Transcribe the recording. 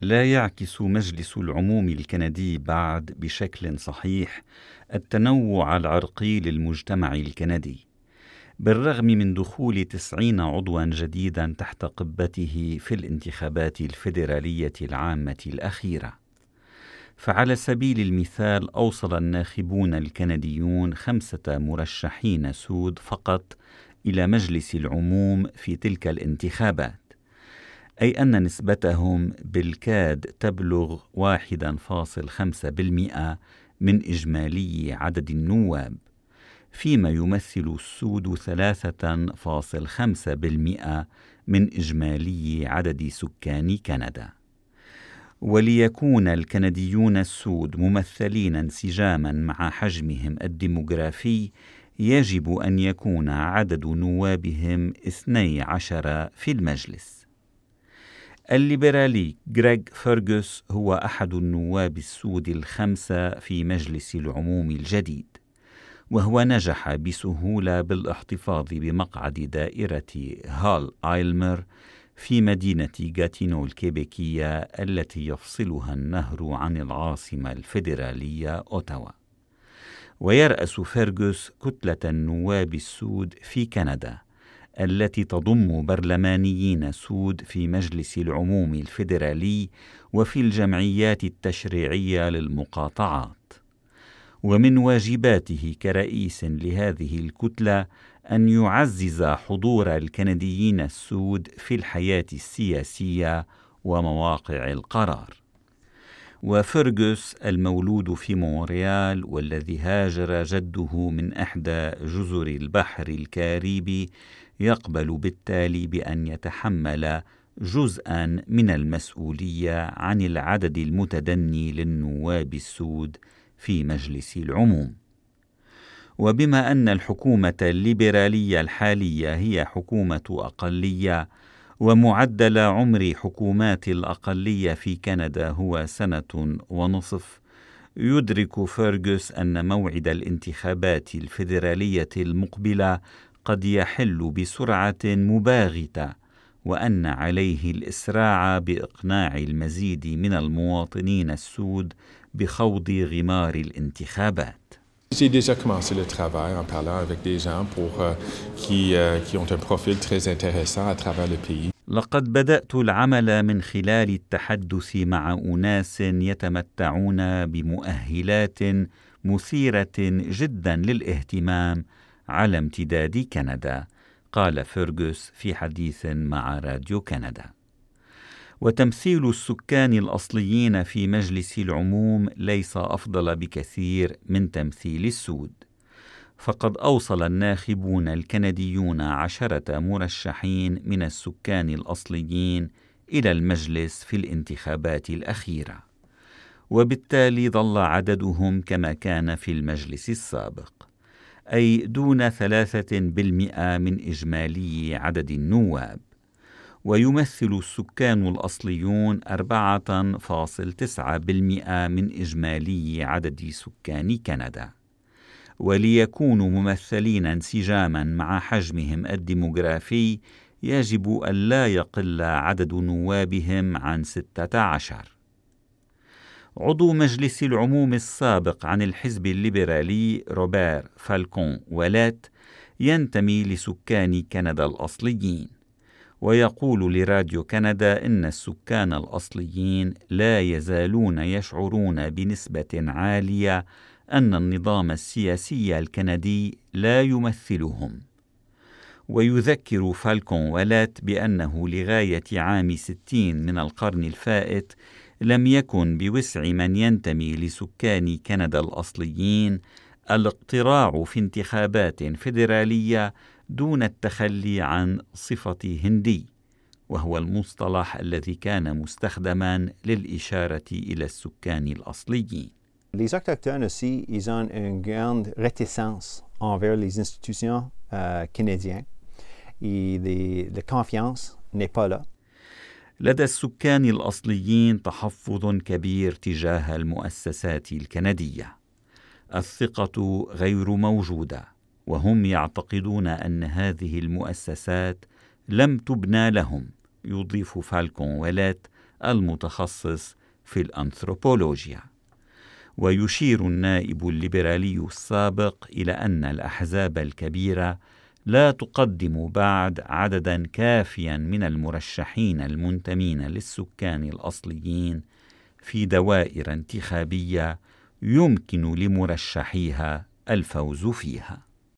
لا يعكس مجلس العموم الكندي بعد بشكل صحيح التنوع العرقي للمجتمع الكندي بالرغم من دخول تسعين عضوا جديدا تحت قبته في الانتخابات الفيدرالية العامة الأخيرة. فعلى سبيل المثال أوصل الناخبون الكنديون خمسة مرشحين سود فقط إلى مجلس العموم في تلك الانتخابات. أي أن نسبتهم بالكاد تبلغ 1.5% من إجمالي عدد النواب فيما يمثل السود 3.5% من إجمالي عدد سكان كندا. وليكون الكنديون السود ممثلين انسجاما مع حجمهم الديموغرافي يجب أن يكون عدد نوابهم 12 في المجلس. الليبرالي غريغ فيرغوس هو أحد النواب السود الخمسة في مجلس العموم الجديد وهو نجح بسهولة بالاحتفاظ بمقعد دائرة هال آيلمر في مدينة غاتينو الكيبيكية التي يفصلها النهر عن العاصمة الفيدرالية أوتاوا. ويرأس فيرغوس كتلة النواب السود في كندا. التي تضم برلمانيين سود في مجلس العموم الفيدرالي وفي الجمعيات التشريعية للمقاطعات. ومن واجباته كرئيس لهذه الكتلة أن يعزز حضور الكنديين السود في الحياة السياسية ومواقع القرار. وفرغوس المولود في مونريال والذي هاجر جده من إحدى جزر البحر الكاريبي يقبل بالتالي بأن يتحمل جزءا من المسؤولية عن العدد المتدني للنواب السود في مجلس العموم. وبما أن الحكومة الليبرالية الحالية هي حكومة أقلية ومعدل عمر حكومات الأقلية في كندا هو سنة ونصف يدرك فيرغوس أن موعد الانتخابات الفيدرالية المقبلة قد يحل بسرعة مباغتة وأن عليه الإسراع بإقناع المزيد من المواطنين السود بخوض غمار الانتخابات J'ai déjà commencé le travail en parlant avec des gens pour, euh, qui, euh, qui ont un profil très intéressant à travers le pays. لقد بدأت العمل من خلال التحدث مع أناس يتمتعون بمؤهلات مثيرة جدا للاهتمام على امتداد كندا. قال فيرغوس في حديث مع راديو كندا. وتمثيل السكان الأصليين في مجلس العموم ليس أفضل بكثير من تمثيل السود. فقد أوصل الناخبون الكنديون عشرة مرشحين من السكان الأصليين إلى المجلس في الانتخابات الأخيرة. وبالتالي ظل عددهم كما كان في المجلس السابق. أي دون ثلاثة بالمئة من إجمالي عدد النواب. ويمثل السكان الأصليون أربعة فاصل تسعة بالمئة من إجمالي عدد سكان كندا. وليكونوا ممثلين انسجاما مع حجمهم الديموغرافي يجب ألا يقل عدد نوابهم عن ستة عشر. عضو مجلس العموم السابق عن الحزب الليبرالي روبير فالكون ولات ينتمي لسكان كندا الأصليين. ويقول لراديو كندا إن السكان الأصليين لا يزالون يشعرون بنسبة عالية أن النظام السياسي الكندي لا يمثلهم. ويذكر فالكون ولات بأنه لغاية عام ستين من القرن الفائت لم يكن بوسع من ينتمي لسكان كندا الأصليين الاقتراع في انتخابات فيدرالية دون التخلي عن صفة هندي وهو المصطلح الذي كان مستخدما للإشارة إلى السكان الأصليين Les autochtones aussi, ils ont une grande réticence envers les institutions euh, canadiennes. Et la confiance n'est pas là. لدى السكان الأصليين تحفظ كبير تجاه المؤسسات الكندية. الثقة غير موجودة وهم يعتقدون أن هذه المؤسسات لم تبنى لهم يضيف فالكون ولات المتخصص في الأنثروبولوجيا. ويشير النائب الليبرالي السابق إلى أن الأحزاب الكبيرة لا تقدم بعد عددا كافيا من المرشحين المنتمين للسكان الأصليين في دوائر انتخابية يمكن لمرشحيها الفوز فيها.